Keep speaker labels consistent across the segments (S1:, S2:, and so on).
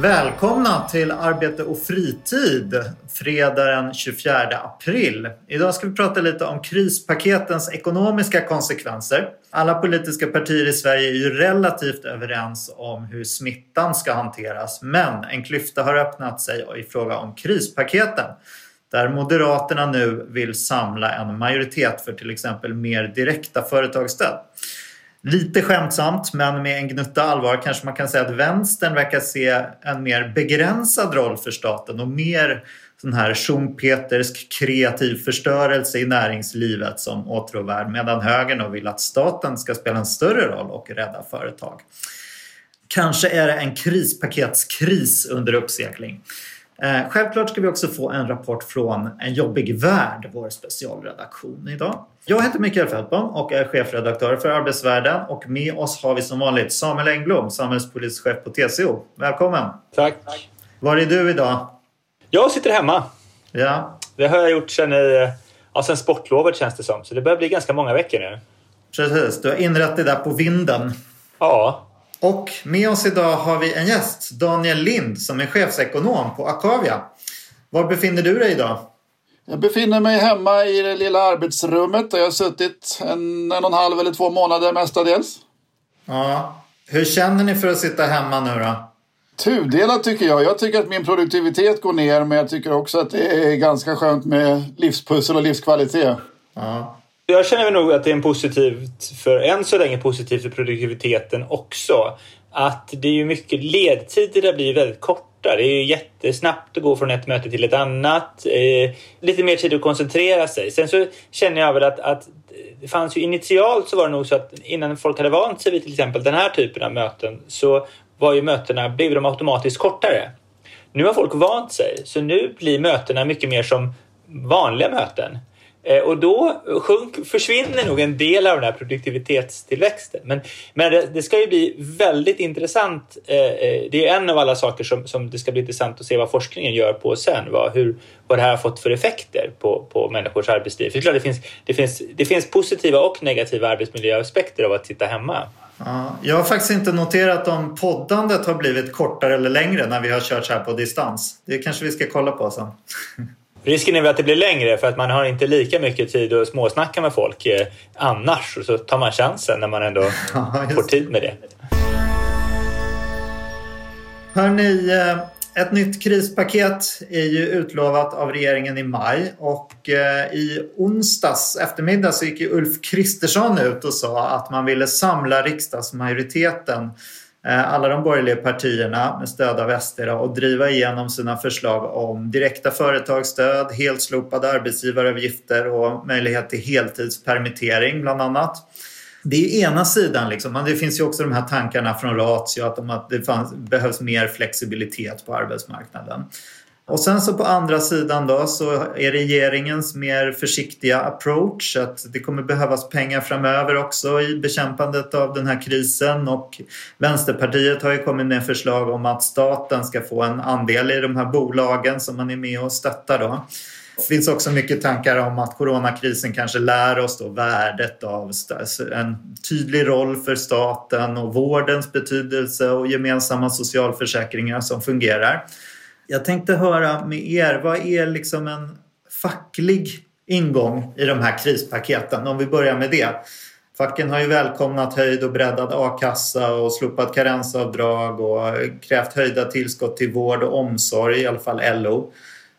S1: Välkomna till Arbete och fritid fredag den 24 april. Idag ska vi prata lite om krispaketens ekonomiska konsekvenser. Alla politiska partier i Sverige är ju relativt överens om hur smittan ska hanteras men en klyfta har öppnat sig i fråga om krispaketen där Moderaterna nu vill samla en majoritet för till exempel mer direkta företagsstöd. Lite skämtsamt men med en gnutta allvar kanske man kan säga att vänstern verkar se en mer begränsad roll för staten och mer sån här schumpetersk kreativ förstörelse i näringslivet som åtråvärd medan högern vill att staten ska spela en större roll och rädda företag. Kanske är det en krispaketskris under uppsegling. Eh, självklart ska vi också få en rapport från En jobbig värld, vår specialredaktion idag. Jag heter Mikael Fältbom och är chefredaktör för Arbetsvärlden och med oss har vi som vanligt Samuel Engblom, samhällspolitisk chef på TCO. Välkommen!
S2: Tack!
S1: Var är du idag?
S2: Jag sitter hemma.
S1: Ja.
S2: Det har jag gjort sedan, i, ja, sedan sportlovet känns det som, så det börjar bli ganska många veckor nu.
S1: Precis, du har inrett dig där på vinden.
S2: Ja,
S1: och med oss idag har vi en gäst, Daniel Lind, som är chefsekonom på Akavia. Var befinner du dig idag?
S3: Jag befinner mig hemma i det lilla arbetsrummet där jag har suttit en, en och en halv eller två månader mestadels.
S1: Ja. Hur känner ni för att sitta hemma nu då?
S3: Tudelat tycker jag. Jag tycker att min produktivitet går ner men jag tycker också att det är ganska skönt med livspussel och livskvalitet.
S1: Ja.
S2: Jag känner nog att det är en positivt, för än så länge positivt för produktiviteten också. Att det är ju mycket ledtider blir väldigt korta. Det är ju jättesnabbt att gå från ett möte till ett annat. Eh, lite mer tid att koncentrera sig. Sen så känner jag väl att, att det fanns ju initialt så var det nog så att innan folk hade vant sig vid till exempel den här typen av möten så var ju mötena, blev de automatiskt kortare. Nu har folk vant sig så nu blir mötena mycket mer som vanliga möten. Eh, och då sjunk, försvinner nog en del av den här produktivitetstillväxten. Men, men det, det, ska ju bli väldigt intressant. Eh, eh, det är en av alla saker som, som det ska bli intressant att se vad forskningen gör på sen. Vad, hur, vad det här har fått för effekter på, på människors arbetsliv. För det, klart, det, finns, det, finns, det finns positiva och negativa arbetsmiljöaspekter av att sitta hemma.
S1: Ja, jag har faktiskt inte noterat om poddandet har blivit kortare eller längre när vi har kört så här på distans. Det kanske vi ska kolla på sen.
S2: Risken är väl att det blir längre för att man har inte lika mycket tid att småsnacka med folk eh, annars. Och så tar man chansen när man ändå får tid med det.
S1: Hörni, eh, ett nytt krispaket är ju utlovat av regeringen i maj och eh, i onsdags eftermiddag så gick Ulf Kristersson ut och sa att man ville samla riksdagsmajoriteten Eh, alla de borgerliga partierna med stöd av SD och driva igenom sina förslag om direkta företagsstöd, helt slopade arbetsgivaravgifter och möjlighet till heltidspermittering bland annat. Det är ena sidan liksom. Men det finns ju också de här tankarna från Ratio att det fanns, behövs mer flexibilitet på arbetsmarknaden. Och sen så på andra sidan då så är regeringens mer försiktiga approach att det kommer behövas pengar framöver också i bekämpandet av den här krisen och Vänsterpartiet har ju kommit med förslag om att staten ska få en andel i de här bolagen som man är med och stöttar då. Det finns också mycket tankar om att coronakrisen kanske lär oss då värdet av en tydlig roll för staten och vårdens betydelse och gemensamma socialförsäkringar som fungerar. Jag tänkte höra med er, vad är liksom en facklig ingång i de här krispaketen? Om vi börjar med det. Facken har ju välkomnat höjd och breddad a-kassa och slopat karensavdrag och krävt höjda tillskott till vård och omsorg, i alla fall LO.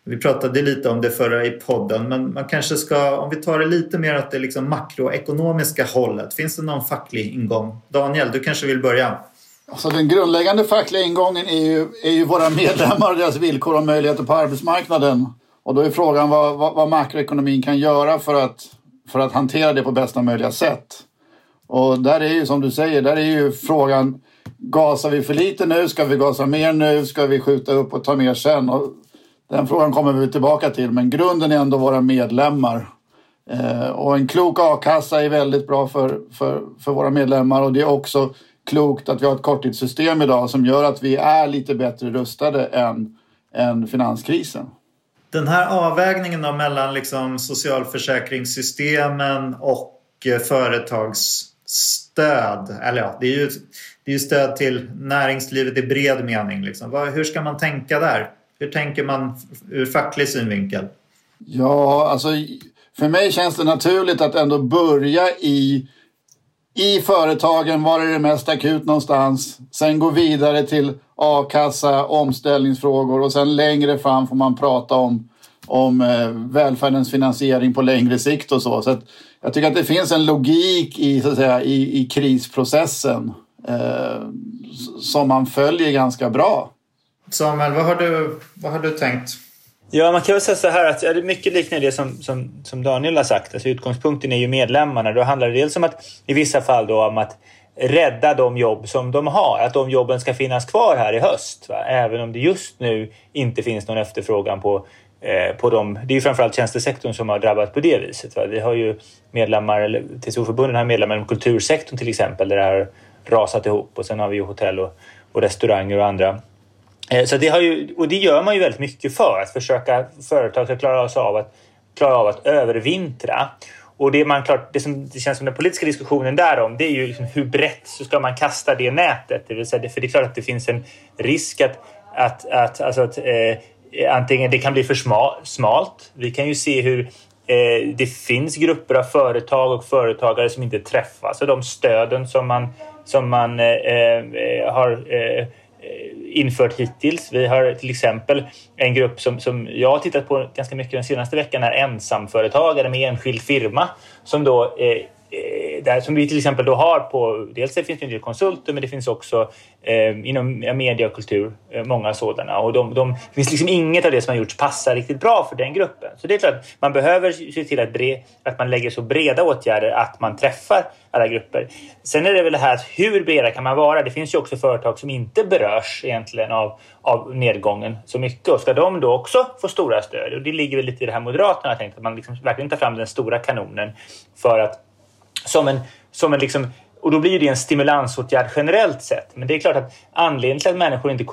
S1: Vi pratade lite om det förra i podden men man kanske ska, om vi tar det lite mer åt det liksom makroekonomiska hållet. Finns det någon facklig ingång? Daniel, du kanske vill börja?
S3: Alltså den grundläggande fackliga ingången är ju, är ju våra medlemmar och deras villkor och möjligheter på arbetsmarknaden. Och då är frågan vad, vad, vad makroekonomin kan göra för att, för att hantera det på bästa möjliga sätt. Och där är ju som du säger, där är ju frågan Gasar vi för lite nu? Ska vi gasa mer nu? Ska vi skjuta upp och ta mer sen? Och Den frågan kommer vi tillbaka till, men grunden är ändå våra medlemmar. Eh, och en klok a-kassa är väldigt bra för, för, för våra medlemmar och det är också klokt att vi har ett korttidssystem idag som gör att vi är lite bättre rustade än, än finanskrisen.
S1: Den här avvägningen då mellan liksom socialförsäkringssystemen och eh, företagsstöd, eller ja, det är ju, det är ju stöd till näringslivet i bred mening. Liksom. Hur ska man tänka där? Hur tänker man ur facklig synvinkel?
S3: Ja, alltså för mig känns det naturligt att ändå börja i, i företagen, var är det mest akut någonstans? Sen gå vidare till a-kassa, omställningsfrågor och sen längre fram får man prata om, om eh, välfärdens finansiering på längre sikt och så. så jag tycker att det finns en logik i, så att säga, i, i krisprocessen eh, som man följer ganska bra.
S1: Samuel, vad har du, vad har du tänkt?
S2: Ja, man kan väl säga så här att det mycket liknar det som, som, som Daniel har sagt. Alltså, utgångspunkten är ju medlemmarna. Då handlar det dels om att i vissa fall då om att rädda de jobb som de har. Att de jobben ska finnas kvar här i höst. Va? Även om det just nu inte finns någon efterfrågan på, eh, på dem. Det är ju framförallt tjänstesektorn som har drabbats på det viset. Va? Vi har ju medlemmar, eller TCO-förbunden har medlemmar inom kultursektorn till exempel där det har rasat ihop. Och sen har vi ju hotell och, och restauranger och andra Eh, så det, har ju, och det gör man ju väldigt mycket för att försöka företag ska klara sig av att, klara av att övervintra. Och det, man klart, det som det känns som den politiska diskussionen därom det är ju liksom hur brett så ska man kasta det nätet? Det vill säga, för det är klart att det finns en risk att, att, att, alltså att eh, antingen det kan bli för smalt. Vi kan ju se hur eh, det finns grupper av företag och företagare som inte träffas och de stöden som man, som man eh, eh har eh, infört hittills. Vi har till exempel en grupp som, som jag har tittat på ganska mycket den senaste veckan är ensamföretagare med enskild firma som då eh, Eh, där som vi till exempel då har på, dels det finns det en del konsulter men det finns också eh, inom media och kultur eh, många sådana och de, de, det finns liksom inget av det som har gjorts passar riktigt bra för den gruppen. Så det är klart man behöver se till att, bre, att man lägger så breda åtgärder att man träffar alla grupper. Sen är det väl det här hur breda kan man vara? Det finns ju också företag som inte berörs egentligen av, av nedgången så mycket och ska de då också få stora stöd? Och det ligger väl lite i det här Moderaterna har tänkt att man liksom verkligen tar fram den stora kanonen för att som en, som en liksom, och då blir det en stimulansåtgärd generellt sett. Men det är klart att anledningen till att människor inte,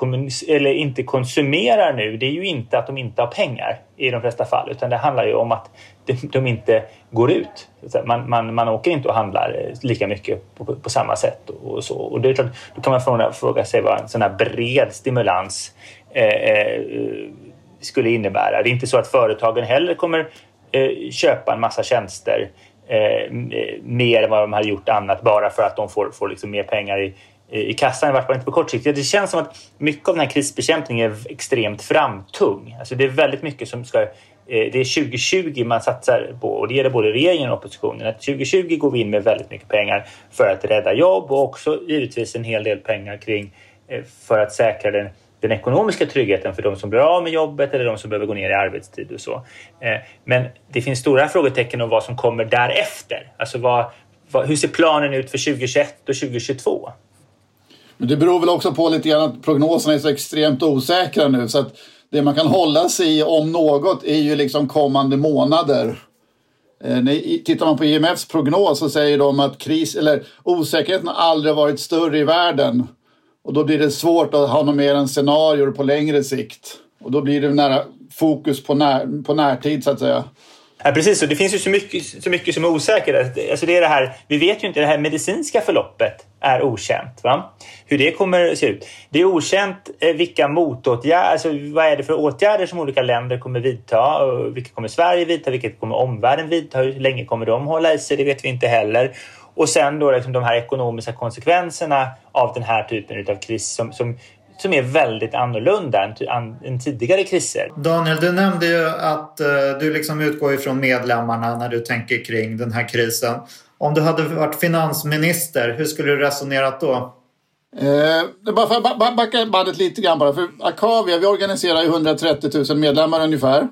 S2: eller inte konsumerar nu det är ju inte att de inte har pengar i de flesta fall utan det handlar ju om att de, inte går ut. Man, man, man åker inte och handlar eh, lika mycket på, på samma sätt. Och, och, så. och det är klart, då kan man fråga, fråga sig vad en sån här bred stimulans eh, eh, skulle innebära. Det är inte så att företagen heller kommer eh, köpa en massa tjänster eh, mer än vad de hade gjort annat bara för att de får, får liksom mer pengar i, i kassan, i vart fall inte på kort sikt. Det känns som att mycket av den här krisbekämpningen är extremt framtung. Alltså det är väldigt mycket som ska... Eh, det är 2020 man satsar på och det gäller både regeringen och oppositionen. Att 2020 går vi in med väldigt mycket pengar för att rädda jobb och också givetvis en hel del pengar kring eh, för att säkra den den ekonomiska tryggheten för de som blir av med jobbet eller de som behöver gå ner i arbetstid och så. Eh, men det finns stora frågetecken om vad som kommer därefter. Alltså vad, vad, hur ser planen ut för 2021 och 2022?
S3: Men det beror väl också på lite grann att prognoserna är så extremt osäkra nu så att det man kan hålla sig i om något är ju liksom kommande månader. Eh, tittar man på IMFs prognos så säger de att kris, eller osäkerheten har aldrig varit större i världen och då blir det svårt att ha något mer än scenarier på längre sikt. Och då blir det nära fokus på, när, på närtid så att säga.
S2: Ja, precis, och det finns ju så mycket, så mycket som är osäkert. Alltså det är det här, vi vet ju inte, det här medicinska förloppet är okänt. Va? Hur det kommer att se ut. Det är okänt eh, vilka motåtgärder, alltså vad är det för åtgärder som olika länder kommer vidta. Och vilka kommer Sverige vidta, vilket kommer omvärlden vidta, hur länge kommer de hålla i sig, det vet vi inte heller. Och sen då liksom de här ekonomiska konsekvenserna av den här typen av kris som, som, som är väldigt annorlunda än, än tidigare kriser.
S1: Daniel, du nämnde ju att uh, du liksom utgår ifrån medlemmarna när du tänker kring den här krisen. Om du hade varit finansminister, hur skulle du resonerat då?
S3: Eh, bara för att backa bandet lite grann bara. För Akavia, vi organiserar ju 130 000 medlemmar ungefär.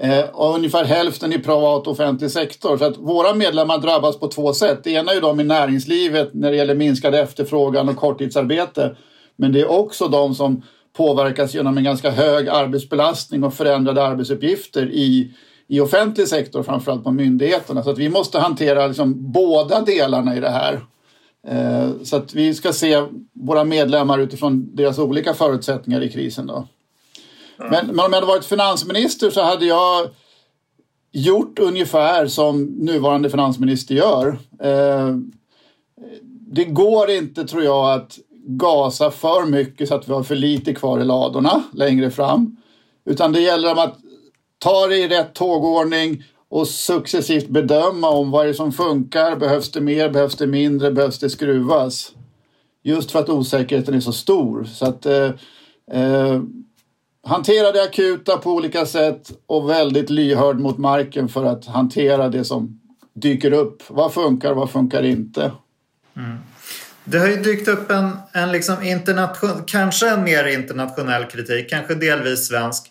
S3: Eh, och ungefär hälften i privat och offentlig sektor. Så att våra medlemmar drabbas på två sätt. Det ena är de i näringslivet när det gäller minskad efterfrågan och korttidsarbete. Men det är också de som påverkas genom en ganska hög arbetsbelastning och förändrade arbetsuppgifter i, i offentlig sektor, framförallt på myndigheterna. Så att vi måste hantera liksom båda delarna i det här. Eh, så att vi ska se våra medlemmar utifrån deras olika förutsättningar i krisen. Då. Men, men om jag hade varit finansminister så hade jag gjort ungefär som nuvarande finansminister gör. Eh, det går inte, tror jag, att gasa för mycket så att vi har för lite kvar i ladorna längre fram. Utan det gäller att ta det i rätt tågordning och successivt bedöma om vad är det som funkar. Behövs det mer? Behövs det mindre? Behövs det skruvas? Just för att osäkerheten är så stor. Så att eh, eh, hantera det akuta på olika sätt och väldigt lyhörd mot marken för att hantera det som dyker upp. Vad funkar? Vad funkar inte?
S1: Mm. Det har ju dykt upp en, en liksom internation, kanske en mer internationell kritik, kanske delvis svensk,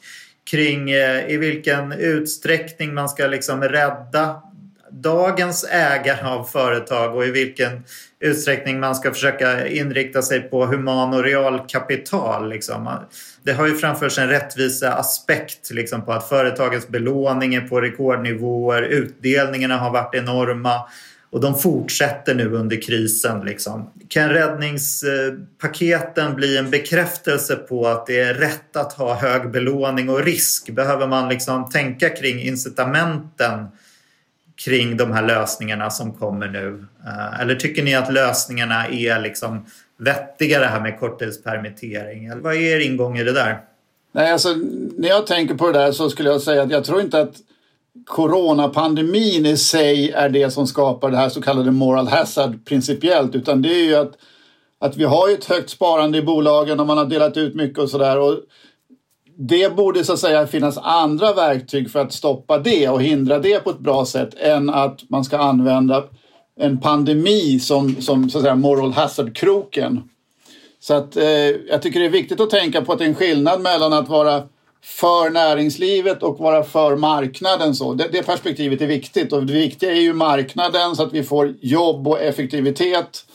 S1: kring eh, i vilken utsträckning man ska liksom rädda dagens ägare av företag och i vilken utsträckning man ska försöka inrikta sig på human och realkapital. Liksom. Det har ju framförts en rättvisa aspekt liksom, på att företagens belåning är på rekordnivåer, utdelningarna har varit enorma och de fortsätter nu under krisen. Liksom. Kan räddningspaketen bli en bekräftelse på att det är rätt att ha hög belåning och risk? Behöver man liksom tänka kring incitamenten kring de här lösningarna som kommer nu? Eh, eller tycker ni att lösningarna är liksom vettiga det här med korttidspermittering? vad är er ingång i det där?
S3: Nej, alltså, när jag tänker på det där så skulle jag säga att jag tror inte att coronapandemin i sig är det som skapar det här så kallade moral hazard principiellt utan det är ju att, att vi har ett högt sparande i bolagen och man har delat ut mycket och sådär. Det borde så att säga finnas andra verktyg för att stoppa det och hindra det på ett bra sätt än att man ska använda en pandemi som, som så att säga moral hazard-kroken. Så att eh, jag tycker det är viktigt att tänka på att det är en skillnad mellan att vara för näringslivet och vara för marknaden. Så. Det, det, perspektivet är viktigt och det viktiga är ju marknaden så att vi får jobb och effektivitet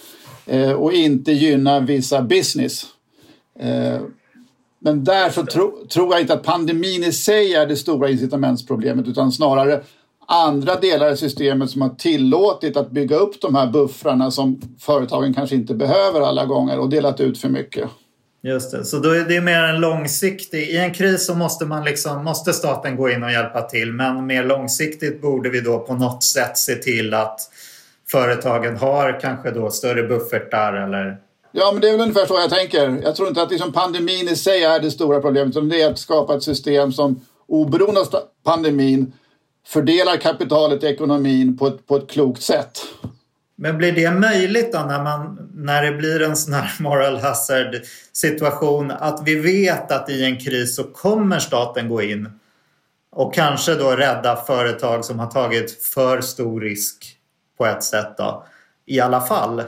S3: eh, och inte gynna vissa business. Eh, men därför tro, tror jag inte att pandemin i sig är det stora incitamentsproblemet utan snarare andra delar i systemet som har tillåtit att bygga upp de här buffrarna som företagen kanske inte behöver alla gånger och delat ut för mycket.
S1: Just det, så då är det mer en långsiktig... I en kris så måste, man liksom, måste staten gå in och hjälpa till men mer långsiktigt borde vi då på något sätt se till att företagen har kanske då större buffertar eller
S3: Ja, men det är väl ungefär så jag tänker. Jag tror inte att liksom pandemin i sig är det stora problemet, utan det är att skapa ett system som oberoende av pandemin fördelar kapitalet i ekonomin på ett, på ett klokt sätt.
S1: Men blir det möjligt då när, man, när det blir en sån här moral hazard situation att vi vet att i en kris så kommer staten gå in och kanske då rädda företag som har tagit för stor risk på ett sätt då, i alla fall?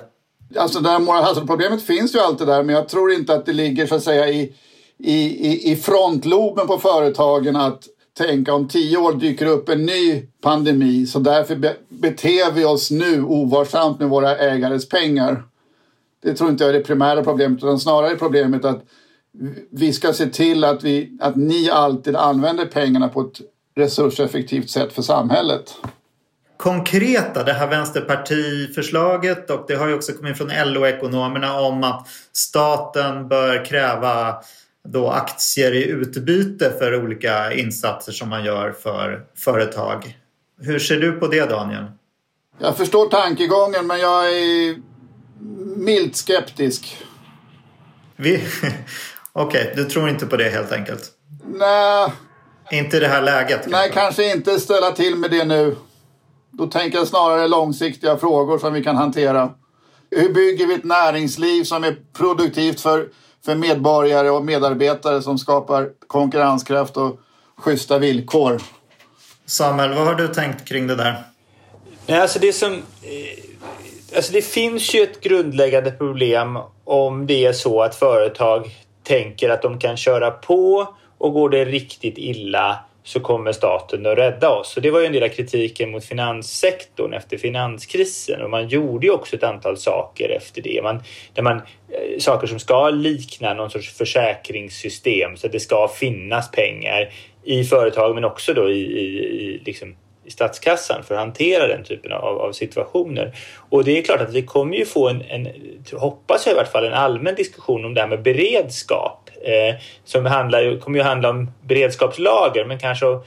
S3: Alltså det här moral alltså, hazard-problemet finns ju alltid där men jag tror inte att det ligger så att säga i, i, i frontloben på företagen att tänka om tio år dyker upp en ny pandemi så därför beter vi oss nu ovarsamt med våra ägares pengar. Det tror inte jag är det primära problemet utan snarare problemet att vi ska se till att, vi, att ni alltid använder pengarna på ett resurseffektivt sätt för samhället.
S1: Konkreta, det här vänsterpartiförslaget och det har ju också kommit från LO-ekonomerna om att staten bör kräva då aktier i utbyte för olika insatser som man gör för företag. Hur ser du på det Daniel?
S3: Jag förstår tankegången men jag är milt skeptisk.
S1: Vi... Okej, okay, du tror inte på det helt enkelt?
S3: Nej.
S1: Inte i det här läget? Kanske.
S3: Nej, kanske inte ställa till med det nu. Då tänker jag snarare långsiktiga frågor som vi kan hantera. Hur bygger vi ett näringsliv som är produktivt för för medborgare och medarbetare som skapar konkurrenskraft och schyssta villkor.
S1: Samuel, vad har du tänkt kring det där?
S2: Nej, alltså det som... Eh, alltså det finns ju ett grundläggande problem om det är så att företag tänker att de kan köra på och går det riktigt illa så kommer staten att rädda oss. Och det var ju en del av kritiken mot finanssektorn efter finanskrisen och man gjorde ju också ett antal saker efter det. Man, där man, eh, saker som ska likna någon sorts försäkringssystem så att det ska finnas pengar i företag men också då i, i, i liksom i statskassan för att hantera den typen av, av, situationer. Och det är klart att vi kommer ju få en, en, hoppas jag i vart fall, en allmän diskussion om det här med beredskap eh, som handlar, kommer ju handla om beredskapslager men kanske eh,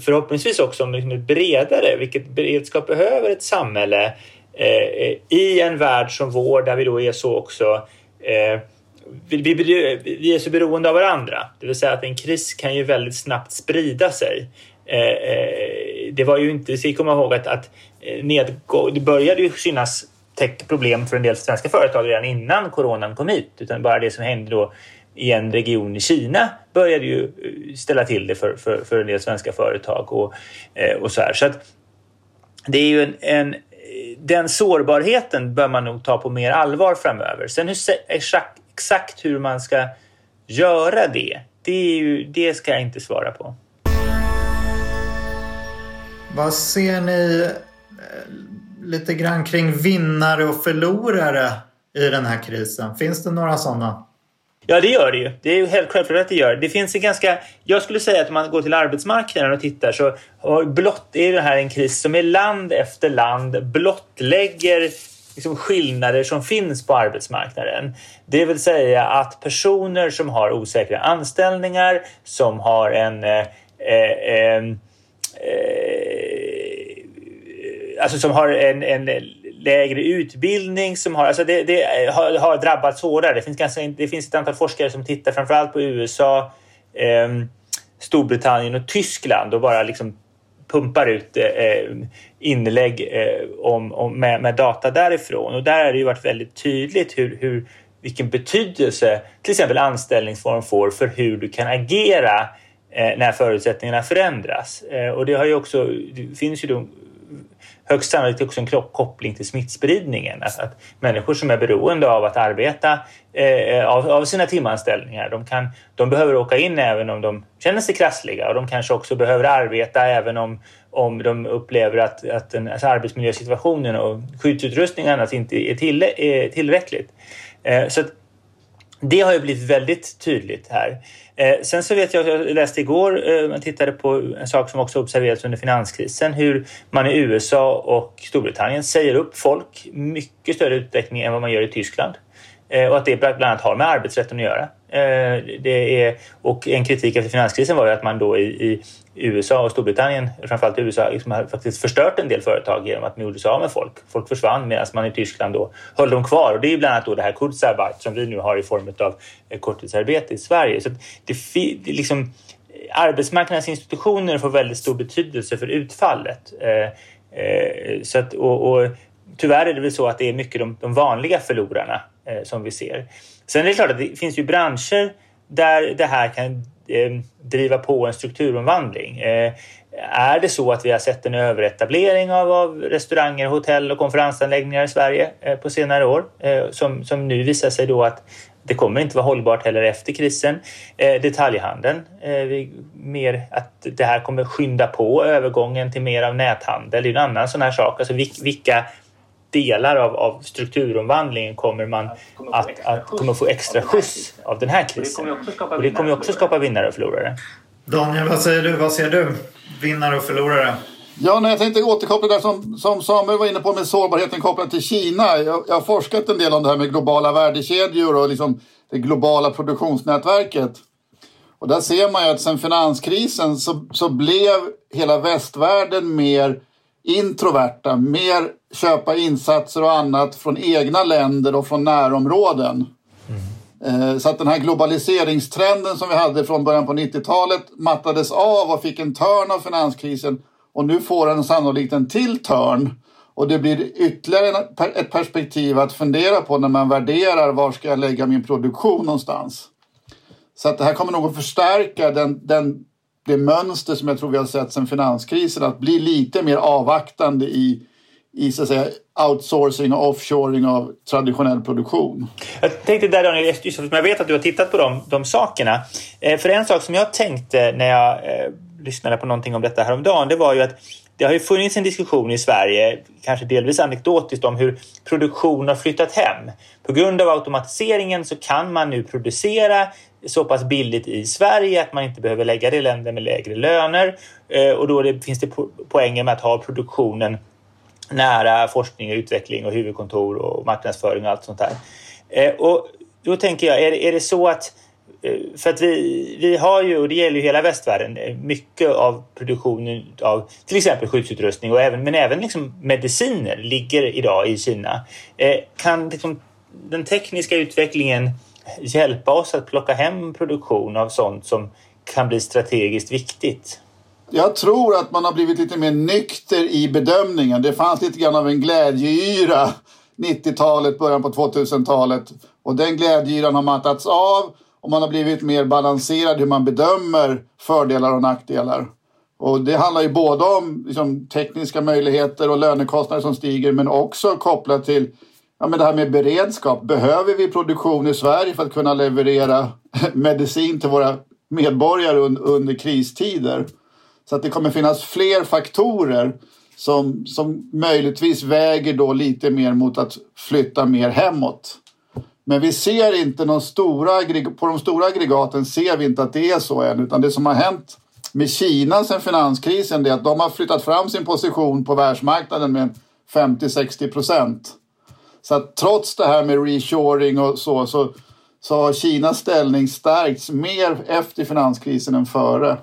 S2: förhoppningsvis också om liksom ett bredare, vilket beredskap behöver ett samhälle eh, eh, i en värld som vår där vi då är så också eh, vi, vi, vi, är så beroende av varandra, det vill säga att en kris kan ju väldigt snabbt sprida sig. Eh, eh, det var ju inte, vi ska komma ihåg att, att eh, nedgång, det började ju synas problem för en del svenska företag redan innan coronan kom hit. Utan bara det som hände då i en region i Kina började ju eh, ställa till det för, för, för en del svenska företag. Och, eh, och så här. Så att det är ju en, en, den sårbarheten bör man nog ta på mer allvar framöver. Sen hur, exakt, exakt hur man ska göra det, det, är ju, det ska jag inte svara på.
S1: Vad ser ni eh, lite grann kring vinnare och förlorare i den här krisen? Finns det några sådana?
S2: Ja, det gör det ju. Det är ju helt självklart att det gör. Det finns en ganska... Jag skulle säga att om man går till arbetsmarknaden och tittar så blott, är det här en kris som i land efter land blottlägger liksom skillnader som finns på arbetsmarknaden. Det vill säga att personer som har osäkra anställningar, som har en eh, eh, eh, eh alltså som har en, en lägre utbildning, som har, alltså det, det har, har, drabbats hårdare. Det finns, ganska, det finns ett antal forskare som tittar framförallt på USA, eh, Storbritannien och Tyskland och bara liksom pumpar ut eh, inlägg eh, om, om, med, med, data därifrån. Och där har det ju varit väldigt tydligt hur, hur, vilken betydelse till exempel anställningsform får för hur du kan agera eh, när förutsättningarna förändras. Eh, och det har ju också, det finns ju då högst sannolikt också en koppling till smittspridningen. Att, att människor som är beroende av att arbeta eh, eh, av, av, sina timanställningar, de, kan, de behöver åka in även om de känner sig krassliga och de kanske också behöver arbeta även om, om de upplever att, att den, alltså arbetsmiljösituationen och skyddsutrustning och annat inte är, till, är eh, tillräckligt. Eh, så det har ju blivit väldigt tydligt här. Eh, sen så vet jag, jag läste igår, eh, tittade på en sak som också observerats under finanskrisen, hur man i USA och Storbritannien säger upp folk mycket större utsträckning än vad man gör i Tyskland. Eh, och att det bland annat har med arbetsrätten att göra. Eh, det är, och en kritik efter finanskrisen var ju att man då i, i USA och Storbritannien, framförallt i USA, liksom har faktiskt förstört en del företag genom att man gjorde sig av med folk. Folk försvann medan man i Tyskland då höll dem kvar. Och det är bland annat då det här Kurzarbeit som vi nu har i form av eh, korttidsarbete i Sverige. Så det, det liksom, arbetsmarknadens institutioner får väldigt stor betydelse för utfallet. Eh, så att, och, och, tyvärr är det väl så att det är mycket de, de vanliga förlorarna Eh, som vi ser. Sen är det klart att det finns ju branscher där det här kan eh, driva på en strukturomvandling. Eh, är det så att vi har sett en överetablering av, av restauranger, hotell och konferensanläggningar i Sverige eh, på senare år eh, som, som nu visar sig då att det kommer inte vara hållbart heller efter krisen. Eh, detaljhandeln, eh, mer att det här kommer skynda på övergången till mer av näthandel. Det är en annan sån här sak. Alltså vilka delar av, av strukturomvandlingen kommer man att, att kommer få extra skjuts av den här krisen. Och det kommer ju också skapa vinnare och förlorare.
S1: Daniel, vad säger du? Vad ser du? Vinnare och förlorare?
S3: Ja, när jag tänkte återkoppla där som, som Samuel var inne på med sårbarheten kopplat till Kina. Jag, jag har forskat en del om det här med globala värdekedjor och liksom det globala produktionsnätverket. Och där ser man ju att sen finanskrisen så, så blev hela västvärlden mer introverta, mer köpa insatser och annat från egna länder och från närområden. Mm. Så att den här globaliseringstrenden som vi hade från början på 90-talet mattades av och fick en törn av finanskrisen. Och nu får den sannolikt en till törn. Och det blir ytterligare ett perspektiv att fundera på när man värderar var ska jag lägga min produktion någonstans. Så att det här kommer nog att förstärka den, den det mönster som jag tror vi har sett sedan finanskrisen att bli lite mer avvaktande i, i så att säga, outsourcing och offshoring av traditionell produktion.
S2: Jag tänkte där Daniel, eftersom jag vet att du har tittat på de, de sakerna. Eh, för en sak som jag tänkte när jag eh, lyssnade på någonting om detta häromdagen. Det var ju att det har ju funnits en diskussion i Sverige, kanske delvis anekdotiskt, om hur produktion har flyttat hem. På grund av automatiseringen så kan man nu producera så pass billigt i Sverige att man inte behöver lägga det i länder med lägre löner eh, och då finns det poänger med att ha produktionen nära forskning och utveckling och huvudkontor och marknadsföring och allt sånt där. Eh, och då tänker jag, är det, är det så att eh, för att vi, vi har ju, och det gäller ju hela västvärlden, eh, mycket av produktionen av till exempel skyddsutrustning och även, men även liksom mediciner ligger idag i Kina. Kan liksom den tekniska utvecklingen hjälpa oss att plocka hem produktion av sånt som kan bli strategiskt viktigt?
S3: Jag tror att man har blivit lite mer nykter i bedömningen. Det fanns lite grann av en glädjeyra 90-talet, början på 2000-talet. Och den glädjeyran har mattats av och man har blivit mer balanserad hur man bedömer fördelar och nackdelar. Och det handlar ju både om liksom, tekniska möjligheter och lönekostnader som stiger men också kopplat till ja, men det här med beredskap. Behöver vi produktion i Sverige för att kunna leverera medicin till våra medborgare under kristider? Så att det kommer finnas fler faktorer som, som möjligtvis väger då lite mer mot att flytta mer hemåt. Men vi ser inte någon stora, på de stora aggregaten ser vi inte att det är så än utan det som har hänt med Kina sedan finanskrisen är att de har flyttat fram sin position på världsmarknaden med 50-60 procent. Så att trots det här med reshoring och så, så, så har Kinas ställning stärkts mer efter finanskrisen än före.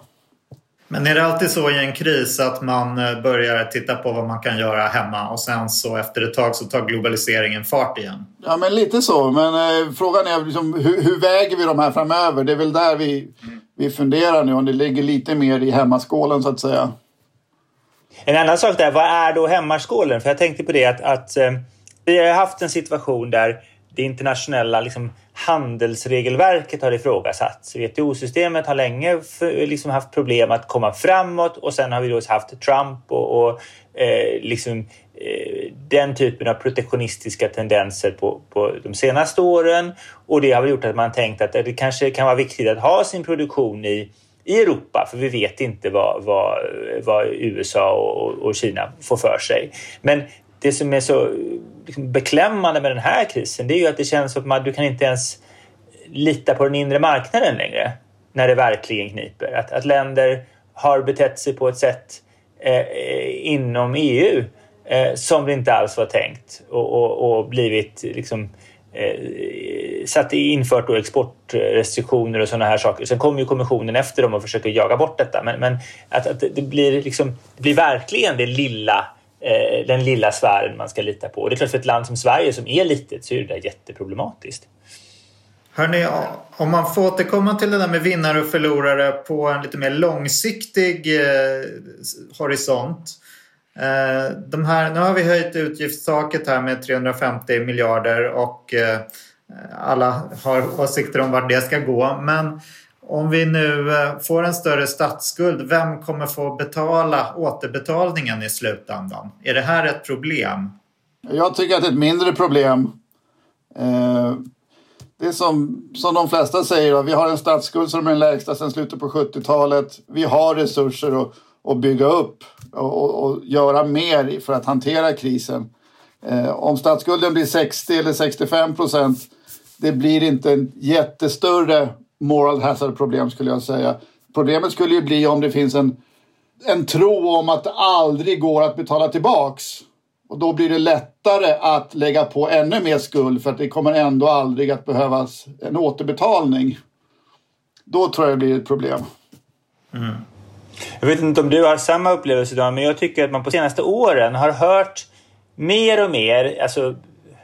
S1: Men är det alltid så i en kris att man eh, börjar titta på vad man kan göra hemma och sen så efter ett tag så tar globaliseringen fart igen?
S3: Ja men lite så. Men eh, frågan är liksom, hur, hur, väger vi de här framöver? Det är väl där vi, mm. vi funderar nu om det ligger lite mer i hemmaskålen så att säga.
S2: En annan sak där, vad är då hemmaskålen? För jag tänkte på det att, att eh, vi har haft en situation där det internationella liksom, handelsregelverket har ifrågasatts. WTO-systemet har länge liksom haft problem att komma framåt och sen har vi då haft Trump och, och eh, liksom, eh, den typen av protektionistiska tendenser på, på de senaste åren. Och det har väl gjort att man tänkt att det kanske kan vara viktigt att ha sin produktion i i Europa, för vi vet inte vad, vad, vad USA och, och Kina får för sig. Men det som är så liksom beklämmande med den här krisen det är ju att det känns som att du kan inte ens lita på den inre marknaden längre när det verkligen kniper. Att, att länder har betett sig på ett sätt eh, inom EU eh, som det inte alls var tänkt och, och, och blivit liksom eh, satt infört då exportrestriktioner och sådana här saker. Sen kommer ju kommissionen efter dem och försöker jaga bort detta. Men, men att, att det, blir liksom, det blir verkligen det lilla eh, den lilla sfären man ska lita på. Och det är klart för ett land som Sverige som är litet så är det där jätteproblematiskt.
S1: Hörrni, om man får återkomma till det där med vinnare och förlorare på en lite mer långsiktig eh, horisont. Eh, de här, nu har vi höjt utgiftstaket här med 350 miljarder och eh, alla har åsikter om vart det ska gå. Men om vi nu eh, får en större statsskuld, vem kommer få betala återbetalningen i slutändan? Är det här ett problem?
S3: Jag tycker att det är ett mindre problem. Eh, det är som, som de flesta säger, vi har en statsskuld som är den lägsta sedan slutet på 70-talet. Vi har resurser att, att bygga upp och, och, göra mer för att hantera krisen. Eh, om statsskulden blir 60 eller 65 procent, det blir inte en jättestörre moral hazard problem skulle jag säga. Problemet skulle ju bli om det finns en, en tro om att det aldrig går att betala tillbaks. Och då blir det lättare att lägga på ännu mer skuld för att det kommer ändå aldrig att behövas en återbetalning. Då tror jag det blir ett problem.
S2: Mm. Jag vet inte om du har samma upplevelse idag, men jag tycker att man på senaste åren har hört mer och mer, alltså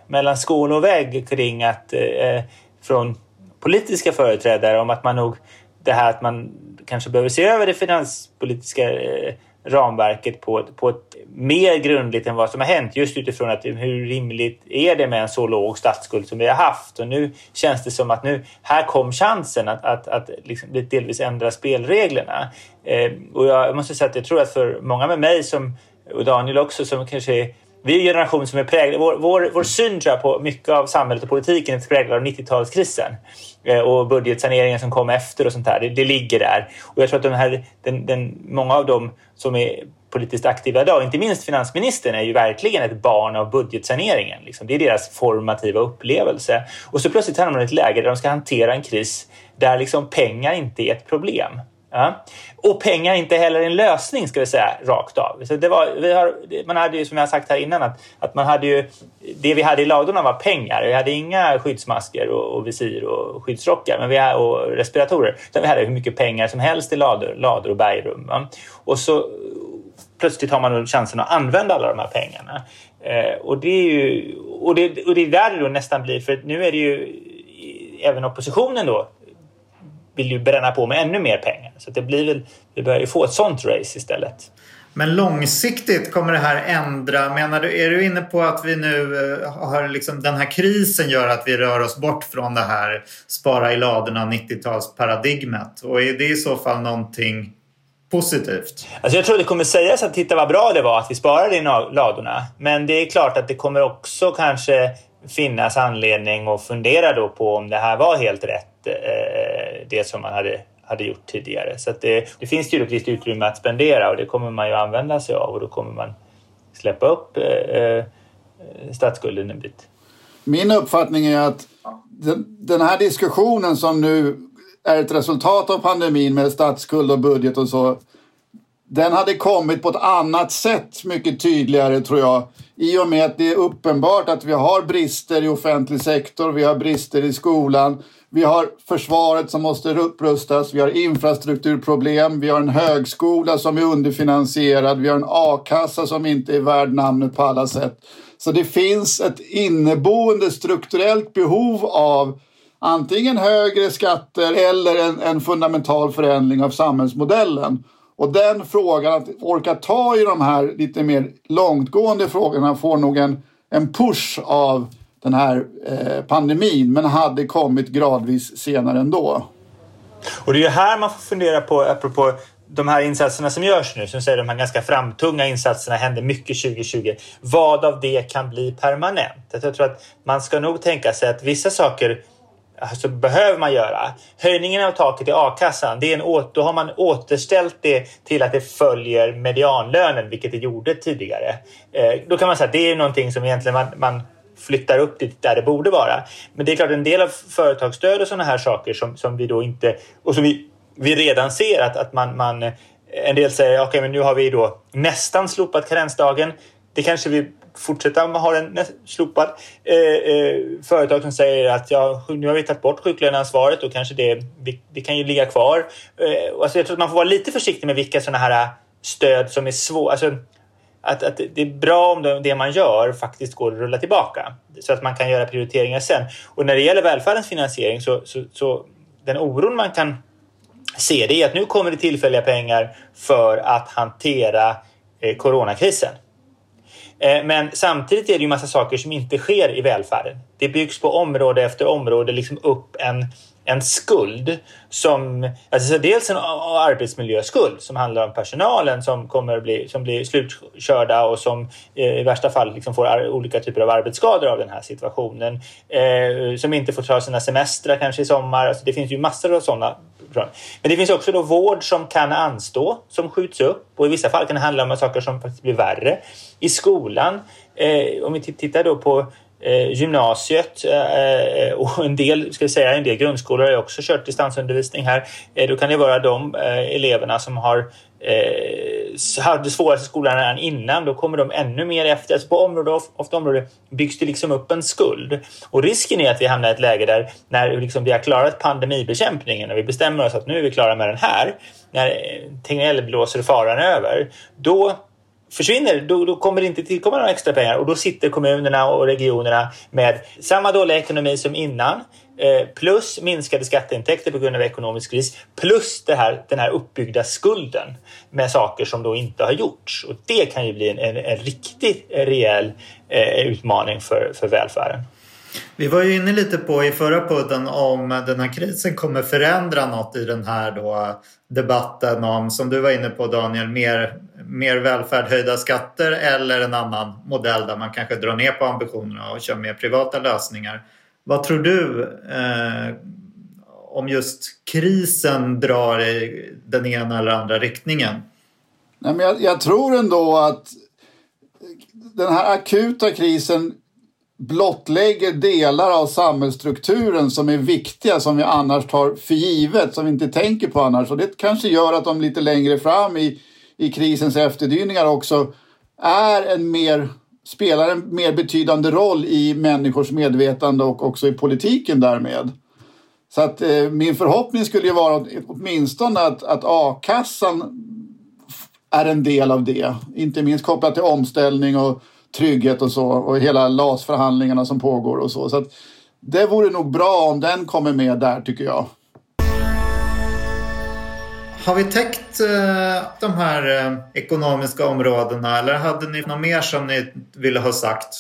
S2: mellan skål och vägg kring att eh, från politiska företrädare om att man nog det här att man kanske behöver se över det finanspolitiska eh, ramverket på, på ett mer grundligt än vad som har hänt just utifrån att hur rimligt är det med en så låg statsskuld som vi har haft och nu känns det som att nu här kom chansen att, att, att liksom delvis ändra spelreglerna. Eh, och jag måste säga att jag tror att för många med mig som, och Daniel också som kanske är vi är en generation som är präglad, vår, vår, vår syn tror jag, på mycket av samhället och politiken är präglad av 90-talskrisen eh, och budgetsaneringen som kom efter och sånt där. Det, det ligger där. Och jag tror att de här, den, den, många av dem som är politiskt aktiva idag, inte minst finansministern, är ju verkligen ett barn av budgetsaneringen. Liksom. Det är deras formativa upplevelse. Och så plötsligt hamnar de i ett läge där de ska hantera en kris där liksom pengar inte är ett problem. Ja. Och pengar är inte heller en lösning ska vi säga rakt av. Så det var, vi har, man hade ju som jag sagt här innan att, att man hade ju, det vi hade i ladorna var pengar. Vi hade inga skyddsmasker och, och visir och skyddsrockar men vi hade, och respiratorer. Utan vi hade hur mycket pengar som helst i lador, lador och bergrum. Va? Och så plötsligt har man chansen att använda alla de här pengarna. Eh, och, det är ju, och, det, och det är där det då nästan blir, för nu är det ju även oppositionen då vill ju bränna på med ännu mer pengar. Så det blir väl, vi börjar ju få ett sånt race istället.
S1: Men långsiktigt kommer det här ändra? Menar du, är du inne på att vi nu eh, har liksom, den här krisen gör att vi rör oss bort från det här spara i ladorna 90-talsparadigmet? Och är det i så fall någonting positivt?
S2: Alltså jag tror det kommer sägas att titta vad bra det var att vi sparade i ladorna. Men det är klart att det kommer också kanske finnas anledning att fundera då på om det här var helt rätt. Eh, det som man hade, hade gjort tidigare. Så det, det finns ju ett visst utrymme att spendera och det kommer man ju använda sig av och då kommer man släppa upp eh, eh statsskulden en bit.
S3: Min uppfattning är att den här diskussionen som nu är ett resultat av pandemin med statsskuld och budget och så. Den hade kommit på ett annat sätt mycket tydligare tror jag. I och med att det är uppenbart att vi har brister i offentlig sektor, vi har brister i skolan, vi har försvaret som måste upprustas, vi har infrastrukturproblem, vi har en högskola som är underfinansierad, vi har en a-kassa som inte är värd namnet på alla sätt. Så det finns ett inneboende strukturellt behov av antingen högre skatter eller en, en fundamental förändring av samhällsmodellen. Och den frågan, att orka ta i de här lite mer långtgående frågorna får nog en, en push av den här eh, pandemin men hade kommit gradvis senare ändå.
S2: Och det är ju här man får fundera på, apropå de här insatserna som görs nu, som säger de här ganska framtunga insatserna händer mycket 2020. Vad av det kan bli permanent? Jag tror att man ska nog tänka sig att vissa saker alltså behöver man göra. Höjningen av taket i a-kassan, det är en då har man återställt det till att det följer medianlönen, vilket det gjorde tidigare. Eh, då kan man säga att det är någonting som egentligen man, man flyttar upp dit där det borde vara. Men det är klart en del av företagsstöd och sådana här saker som, som vi då inte och som vi, vi redan ser att, att man, man en del säger okej okay, men nu har vi då nästan slopat karensdagen. Det kanske vi fortsätta ha den slopad. Eh, eh, företag som säger att ja, nu har vi tagit bort sjuklöneansvaret och kanske det, det kan ju ligga kvar. Eh, alltså jag tror att man får vara lite försiktig med vilka sådana här stöd som är svåra. Alltså, att, att det är bra om det man gör faktiskt går att rulla tillbaka så att man kan göra prioriteringar sen. Och när det gäller välfärdens finansiering så, så, så den oron man kan se det är att nu kommer det tillfälliga pengar för att hantera eh, coronakrisen. Eh, men samtidigt är det ju massa saker som inte sker i välfärden. Det byggs på område efter område liksom upp en, en skuld som alltså dels en arbetsmiljöskuld som handlar om personalen som kommer bli, som blir slutkörda och som eh, i värsta fall liksom får olika typer av arbetsskador av den här situationen. Eh, som inte får ta sina semestrar kanske i sommar. Alltså det finns ju massor av sådana men det finns också då vård som kan anstå, som skjuts upp och i vissa fall kan det handla om saker som faktiskt blir värre. I skolan, eh, om vi tittar då på eh, gymnasiet eh, och en del, ska jag säga, en del grundskolor har också kört distansundervisning här. Eh, då kan det vara de eh, eleverna som har eh, hade svåraste skolan redan innan, då kommer de ännu mer efter. Alltså på område efter område byggs det liksom upp en skuld. Och risken är att vi hamnar i ett läge där när liksom vi har klarat pandemibekämpningen och vi bestämmer oss att nu är vi klara med den här, när eh, Tegnell blåser faran över, då försvinner, då, då kommer det inte tillkomma några extra pengar och då sitter kommunerna och regionerna med samma dåliga ekonomi som innan eh, plus minskade skatteintäkter på grund av ekonomisk kris plus det här, den här uppbyggda skulden med saker som då inte har gjorts. Och det kan ju bli en, en, en riktigt rejäl eh, utmaning för, för välfärden.
S1: Vi var ju inne lite på i förra podden om den här krisen kommer förändra något i den här då debatten om, som du var inne på Daniel, mer mer välfärd, höjda skatter eller en annan modell där man kanske drar ner på ambitionerna och kör mer privata lösningar. Vad tror du eh, om just krisen drar i den ena eller andra riktningen?
S3: Nej, men jag, jag tror ändå att den här akuta krisen blottlägger delar av samhällsstrukturen som är viktiga, som vi annars tar för givet, som vi inte tänker på annars. Och det kanske gör att de lite längre fram i, i krisens efterdyningar också är en mer, spelar en mer betydande roll i människors medvetande och också i politiken därmed. Så att eh, min förhoppning skulle ju vara åtminstone att, att a-kassan är en del av det. Inte minst kopplat till omställning och trygghet och så och hela LAS-förhandlingarna som pågår och så. så att det vore nog bra om den kommer med där tycker jag.
S1: Har vi täckt eh, de här eh, ekonomiska områdena eller hade ni något mer som ni ville ha sagt?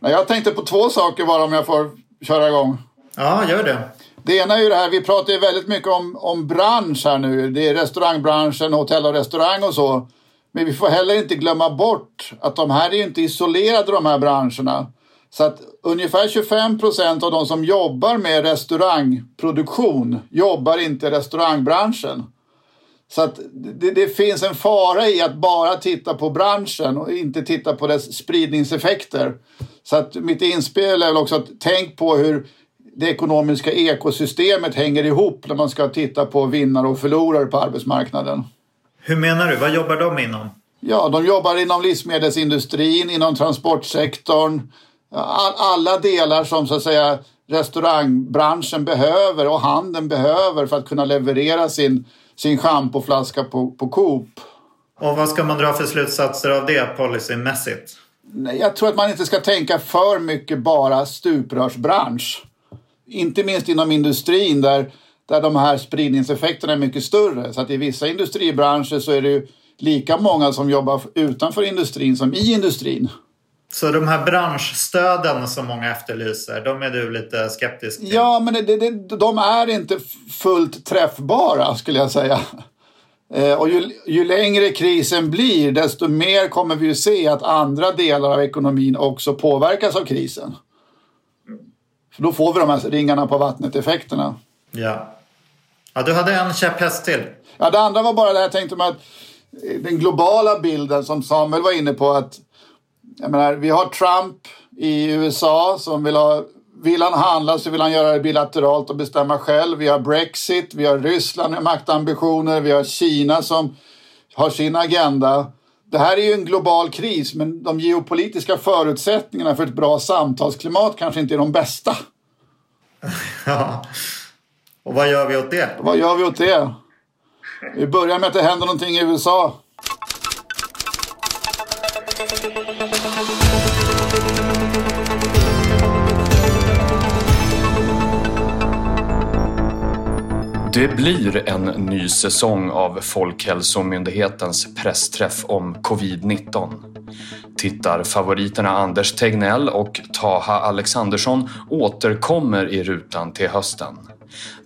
S3: Jag tänkte på två saker bara om jag får köra igång.
S1: Ja, gör det.
S3: Det ena är ju det här, vi pratar ju väldigt mycket om, om bransch här nu. Det är restaurangbranschen, hotell och restaurang och så. Men vi får heller inte glömma bort att de här är ju inte isolerade de här branscherna. Så att ungefär 25 procent av de som jobbar med restaurangproduktion jobbar inte i restaurangbranschen. Så att det, det, finns en fara i att bara titta på branschen och inte titta på dess spridningseffekter. Så att mitt inspel är väl också att tänk på hur det ekonomiska ekosystemet hänger ihop när man ska titta på vinnare och förlorare på arbetsmarknaden.
S1: Hur menar du? Vad jobbar de inom?
S3: Ja, de jobbar inom livsmedelsindustrin, inom transportsektorn. All, alla delar som så att säga restaurangbranschen behöver och handeln behöver för att kunna leverera sin, sin schampoflaska på, på Coop.
S1: Och vad ska man dra för slutsatser av det policymässigt?
S3: Jag tror att man inte ska tänka för mycket bara stuprörsbransch. Inte minst inom industrin där där de här spridningseffekterna är mycket större. Så att i vissa industribranscher så är det ju lika många som jobbar utanför industrin som i industrin.
S1: Så de här branschstöden som många efterlyser, de är du lite skeptisk till?
S3: Ja, men det, det, de är inte fullt träffbara skulle jag säga. Eh, och ju, ju, längre krisen blir, desto mer kommer vi att se att andra delar av ekonomin också påverkas av krisen. För då får vi de här ringarna på vattnet-effekterna.
S1: Ja. Ja, du hade en käpphäst till.
S3: Ja, det andra var bara det jag tänkte med att eh, den globala bilden som Samuel var inne på att jag menar, vi har Trump i USA som vill ha vill han handla så vill han göra det bilateralt och bestämma själv. Vi har Brexit, vi har Ryssland med maktambitioner, vi har Kina som har sin agenda. Det här är ju en global kris men de geopolitiska förutsättningarna för ett bra samtalsklimat kanske inte är de bästa.
S1: Ja, och vad gör vi åt det?
S3: Vad gör vi åt det? Vi börjar med att det händer någonting i USA.
S4: Det blir en ny säsong av Folkhälsomyndighetens pressträff om covid-19. Tittarfavoriterna Anders Tegnell och Taha Alexandersson återkommer i rutan till hösten.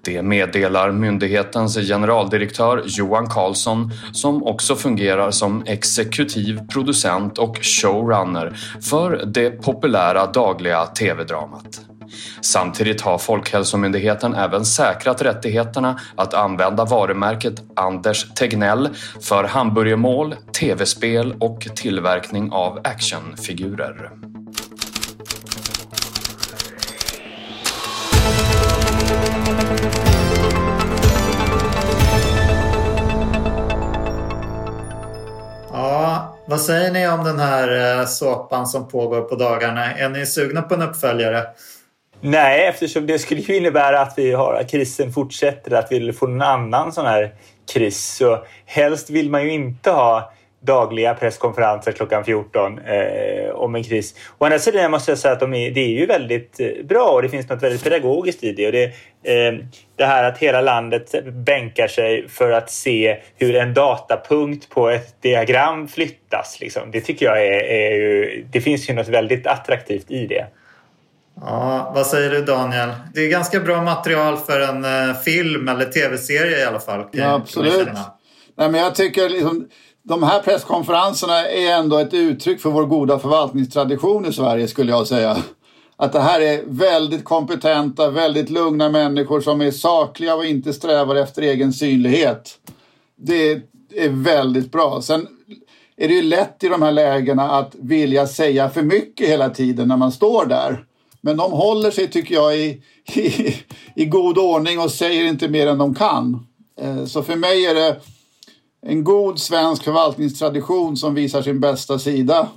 S4: Det meddelar myndighetens generaldirektör Johan Carlsson som också fungerar som exekutiv producent och showrunner för det populära dagliga tv-dramat. Samtidigt har Folkhälsomyndigheten även säkrat rättigheterna att använda varumärket Anders Tegnell för hamburgermål, tv-spel och tillverkning av actionfigurer.
S1: Ja, vad säger ni om den här eh, såpan som pågår på dagarna? Är ni sugna på en uppföljare?
S2: Nej, eftersom det skulle ju innebära att vi har att krisen fortsätter, att vi får en annan sån här kris. Så helst vill man ju inte ha dagliga presskonferenser klockan 14 eh, om en kris. Å andra sidan måste jag säga att de är, det är ju väldigt eh, bra och det finns något väldigt pedagogiskt i det. Och det, eh, det här att hela landet bänkar sig för att se hur en datapunkt på ett diagram flyttas. Liksom. Det tycker jag är, är ju, det finns ju något väldigt attraktivt i det.
S1: Ja, vad säger du Daniel? Det är ganska bra material för en uh, film eller tv-serie i alla fall.
S3: Ja, absolut. Nej, men jag tycker liksom, de här presskonferenserna är ändå ett uttryck för vår goda förvaltningstradition i Sverige skulle jag säga. Att det här är väldigt kompetenta, väldigt lugna människor som är sakliga och inte strävar efter egen synlighet. Det är väldigt bra. Sen är det ju lätt i de här lägena att vilja säga för mycket hela tiden när man står där. Men de håller sig, tycker jag, i, i, i god ordning och säger inte mer än de kan. Eh, så för mig är det en god svensk förvaltningstradition som visar sin bästa sida.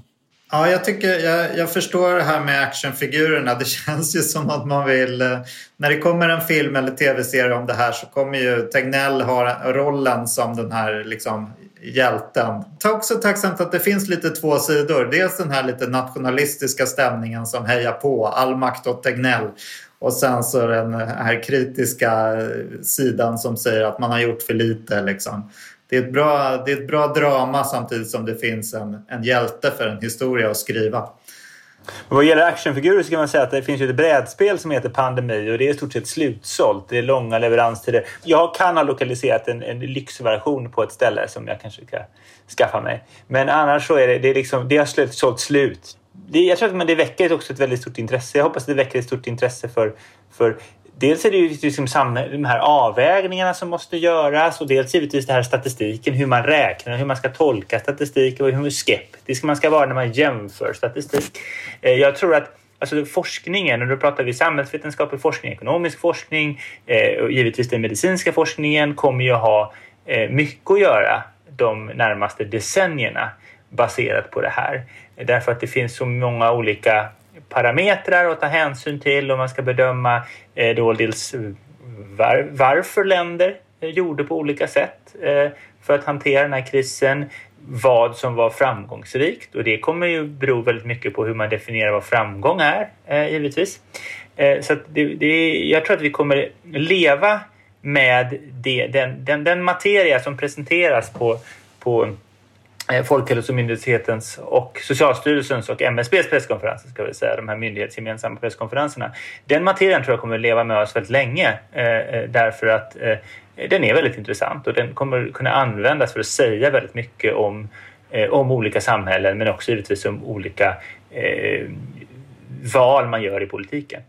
S1: Ja, jag, tycker, jag, jag förstår det här med actionfigurerna. Det känns ju som att man vill... Eh, när det kommer en film eller tv-serie om det här så kommer ju Tegnell ha rollen som den här liksom, hjälten. Det är också tacksamt att det finns lite två sidor. Dels den här lite nationalistiska stämningen som hejar på all makt åt Tegnell. Och sen så den här kritiska eh, sidan som säger att man har gjort för lite. Liksom. Det, är ett bra, det är ett bra drama samtidigt som det finns en, en hjälte för en historia att skriva.
S2: Vad gäller actionfigurer så kan man säga att det finns ju ett brädspel som heter Pandemi och det är i stort sett slutsålt. Det är långa leveranstider. Jag kan ha lokaliserat en, en lyxversion på ett ställe som jag kanske ska skaffa mig. Men annars så är det, det, är liksom, det har slutsålt slut. Det, jag tror att det väcker också ett väldigt stort intresse. Jag hoppas att det väcker ett stort intresse för, för Dels är det ju liksom de här avvägningarna som måste göras och dels givetvis det här statistiken, hur man räknar, hur man ska tolka statistik och hur skeptisk man ska vara när man jämför statistik. Eh, jag tror att alltså forskningen, och då pratar vi samhällsvetenskaplig forskning, ekonomisk forskning eh, och givetvis den medicinska forskningen kommer ju ha eh, mycket att göra de närmaste decennierna baserat på det här. Därför att det finns så många olika parametrar att ta hänsyn till och man ska bedöma eh, då dels eh, var, varför länder eh, gjorde på olika sätt eh, för att hantera den här krisen, vad som var framgångsrikt och det kommer ju bero väldigt mycket på hur man definierar vad framgång är eh, givetvis. Så det, det, jag tror att vi kommer leva med det, den, den, den materia som presenteras på, på Folkhälsomyndighetens och Socialstyrelsens och MSBs presskonferenser, ska vi säga, de här myndighetsgemensamma presskonferenserna. Den materien tror jag kommer leva med oss väldigt länge eh, eh, därför att eh, den är väldigt intressant och den kommer kunna användas för att säga väldigt mycket om, eh, om olika samhällen men också givetvis om olika eh, val man gör i politiken.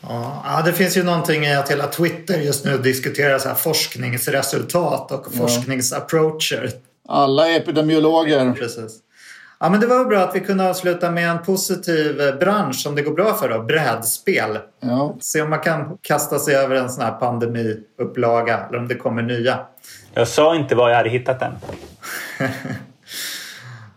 S1: Ja, det finns ju någonting i att hela Twitter just nu diskuterar så här forskningsresultat och forskningsapproacher.
S3: Alla epidemiologer.
S1: Precis. Ja, men det var bra att vi kunde avsluta med en positiv eh, bransch som det går bra för. Då, brädspel. Ja. Se om man kan kasta sig över en sån här pandemiupplaga eller om det kommer nya.
S2: Jag sa inte var jag hade hittat den.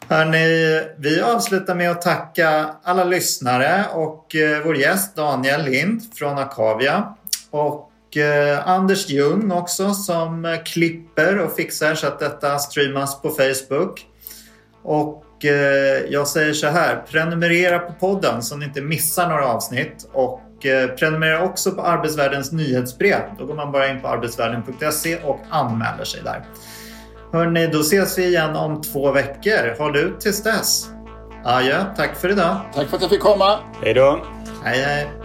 S1: Hörrni, vi avslutar med att tacka alla lyssnare och eh, vår gäst Daniel Lind från Akavia. Och eh, Anders Ljung också som klipper och fixar så att detta streamas på Facebook. Och eh, jag säger så här, prenumerera på podden så ni inte missar några avsnitt. Och eh, prenumerera också på Arbetsvärldens nyhetsbrev. Då går man bara in på arbetsvärlden.se och anmäler sig där. Hörni, då ses vi igen om två veckor. Håll ut tills dess. Adjö, tack för idag.
S3: Tack för att jag fick komma.
S2: Hej då.
S1: Hej, hej.